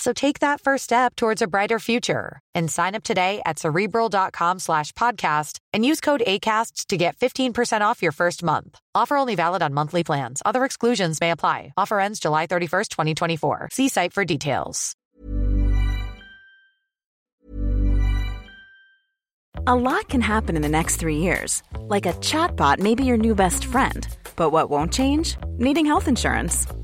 So take that first step towards a brighter future and sign up today at cerebral.com slash podcast and use code ACAST to get 15% off your first month. Offer only valid on monthly plans. Other exclusions may apply. Offer ends July 31st, 2024. See site for details. A lot can happen in the next three years. Like a chatbot may be your new best friend. But what won't change? Needing health insurance.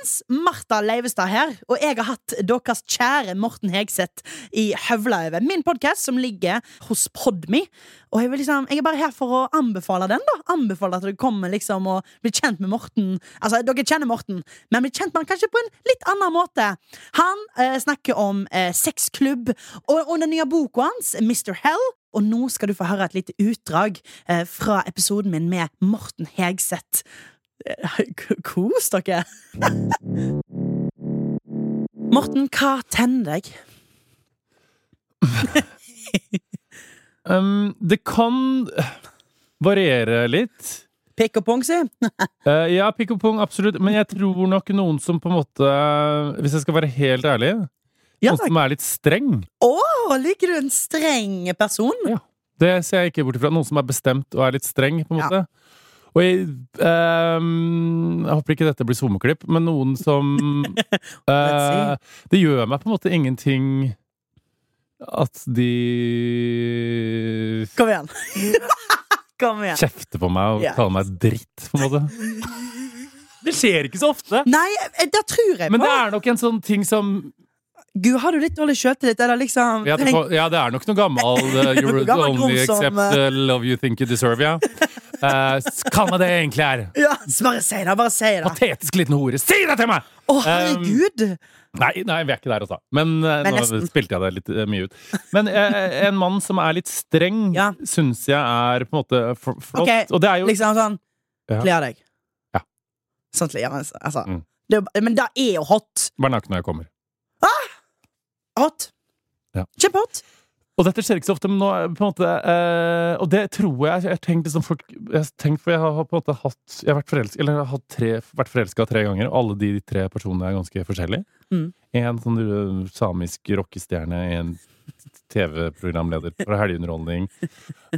Folkens! Martha Leivestad her, og jeg har hatt deres kjære Morten Hegseth i høvla over min podkast, som ligger hos Podme. Og jeg, liksom, jeg er bare her for å anbefale den, da. Anbefale at dere kommer liksom og blir kjent med Morten. Altså, dere kjenner Morten, men blir kjent med han kanskje på en litt annen måte. Han eh, snakker om eh, sexklubb og, og den nye boka hans, Mr. Hell. Og nå skal du få høre et lite utdrag eh, fra episoden min med Morten Hegseth. Kos dere. Morten, hva tenner deg? Um, det kan variere litt. Pikk og pong, si. uh, ja, pikk og pong, absolutt. Men jeg tror nok noen som på en måte Hvis jeg skal være helt ærlig Ja, Noen som er litt streng. Å, liker du en streng person? Ja. Det ser jeg ikke bort ifra. Noen som er bestemt og er litt streng, på en Ja. Og jeg, um, jeg håper ikke dette blir sommerklipp, men noen som uh, Det gjør meg på en måte ingenting at de Kom igjen. Kom igjen. kjefter på meg og yeah. kaller meg dritt, på en måte. Det skjer ikke så ofte. Nei, eh, det tror jeg på. Men det er nok en sånn ting som Gud, har du litt dårlig sjøltillit, eller liksom Ja, det, ja, det er nok noe gammel uh, You're Gammel only except accept eh, uh, love you think you deserve, ja. Uh, Kall meg det egentlig er. Ja, bare si det, bare si det. Patetisk liten hore. Si det til meg! Å, herregud! Nei, nei, vi er ikke der, altså. Men, uh, Men nå nesten. spilte jeg det litt uh, mye ut. Men en mann som er litt streng, Ja. syns jeg er på en måte flott. Ok, Og det er jo Liksom sånn Ja. Kle av deg. Ja. Sånn kle av Altså. Mm. Det, men det er jo hot. Vær naken når jeg kommer. Hot. Ja. Kjempehot. Og dette skjer ikke så ofte, men nå på en måte eh, Og det tror jeg Jeg har tenkt liksom folk Jeg har tenkt for jeg har på en måte hatt Jeg har vært forelska Eller jeg har hatt tre, vært forelska tre ganger, og alle de tre personene er ganske forskjellige. Mm. En sånn samisk rockestjerne, en TV-programleder fra Helgeunderholdning.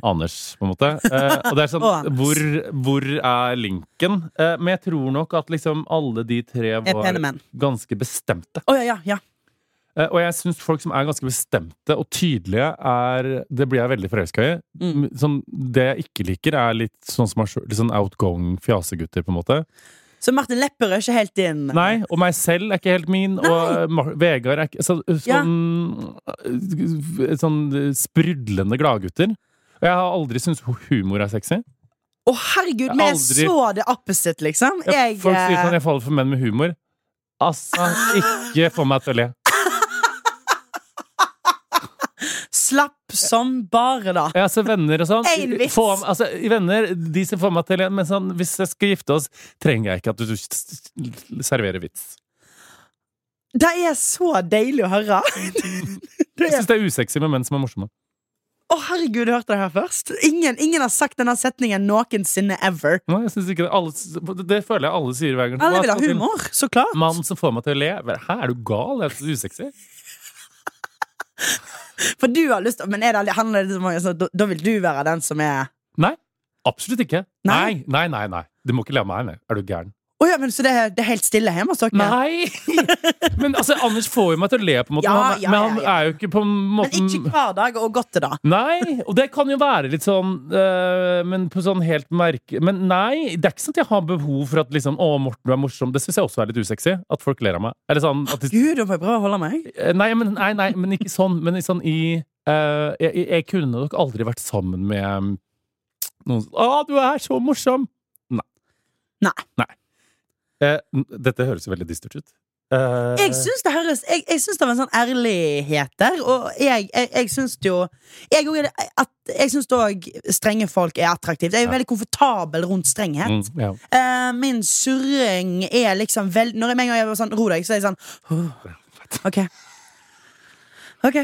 Anders, på en måte. Eh, og det er sånn hvor, hvor er linken? Eh, men jeg tror nok at liksom alle de tre var ganske bestemte. Oh, ja, ja, ja. Eh, Og jeg syns folk som er ganske bestemte og tydelige, er Det blir jeg veldig forelska i. Mm. Sånn, det jeg ikke liker, er litt sånn som er litt sånn outgoing fjasegutter, på en måte. Så Martin Lepperød er ikke helt din Nei, og meg selv er ikke helt min, og eh, Mar Vegard er ikke så, Sånn, ja. sånn sprudlende gladgutter. Og jeg har aldri syntes humor er sexy. Å, herregud, Jeg vi er aldri- så det opposite, liksom. Jeg, Folk sier sånn eh, 'jeg faller for menn med humor'. Altså, ikke få meg til å le. Slapp som bare da. Ja, så venner og sånn. En vits. Få, altså, venner, de som får meg til Men sånn, hvis jeg skal gifte oss, trenger jeg ikke at du serverer vits. Det er så deilig å høre. Det Jeg er, syns det er usexy med menn som er morsomme. å, herregud, du hørte det her først. Ingen, ingen har sagt denne setningen noensinne ever. Nei, jeg synes ikke det, alle, det føler jeg alle sier hver gang. Alle vil ha humor, så klart. Mann som får meg til å le. Hæ, er du gal? Det er så usexy. For du har lyst Men er det, handler det om altså, da, da vil du være den som er Nei, absolutt ikke. Nei? Nei, nei, nei. nei. Du må ikke le av meg. Nei. Er du gæren? Å ja, men Så det er, det er helt stille hjemme hos dere? Nei! Men altså, Anders får jo meg til å le, på en måte. Ja, han, ja, men han er jo ikke på en måte Men ikke hver dag, og godt da. Nei, og det kan jo være litt sånn øh, Men på sånn helt merke Men nei, det er ikke sånn at jeg har behov for at liksom Å, Morten, du er morsom. Det syns jeg også er litt usexy. At folk ler av meg. Eller sånn at de, Gud, du må prøve å holde meg. nei, men, nei, nei, men ikke sånn. Men i sånn i øh, jeg, jeg kunne nok aldri vært sammen med noen som Å, du er så morsom! Nei. Nei. nei. Eh, dette høres veldig dystert ut. Eh, Jeg syns det høres Jeg, jeg synes det var en sånn ærlighet der, og jeg, jeg, jeg syns jo Jeg, jeg syns òg strenge folk er attraktivt. Jeg er Ja. veldig komfortabel rundt strenghet. mm, ja. Eh, min surring er liksom vel Når jeg med en gang jeg var sånn ro deg, så er jeg sånn oh, OK. OK.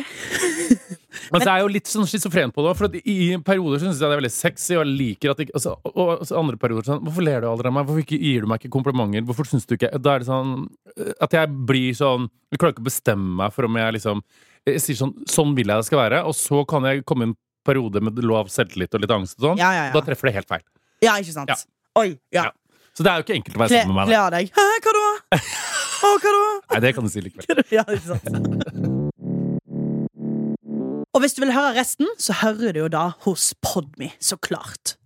Men så er jeg jo litt sånn schizofren på det. For i perioder syns jeg det er veldig sexy, og jeg liker at det, altså, og, og så andre perioder sånn Hvorfor ler du aldri av meg? Hvorfor ikke, gir du meg ikke komplimenter? Hvorfor syns du ikke Da er det sånn eh, at jeg blir sånn Jeg klarer ikke å bestemme meg for om jeg liksom Jeg sier sånn Sånn vil jeg det skal være, og så kan jeg komme i en periode med lav selvtillit og litt angst og sånn. Ja, ja, ja. Da treffer det helt feil. Ja, ikke sant? Oi. Ja. Så det er jo ikke enkelt å være sammen med meg. kle av deg. Hæ, hva da? Å, hva da? Nei, det kan du si likevel. Ja, ikke sant? Og hvis du vil høre resten, så hører du jo da hos Podme, så klart.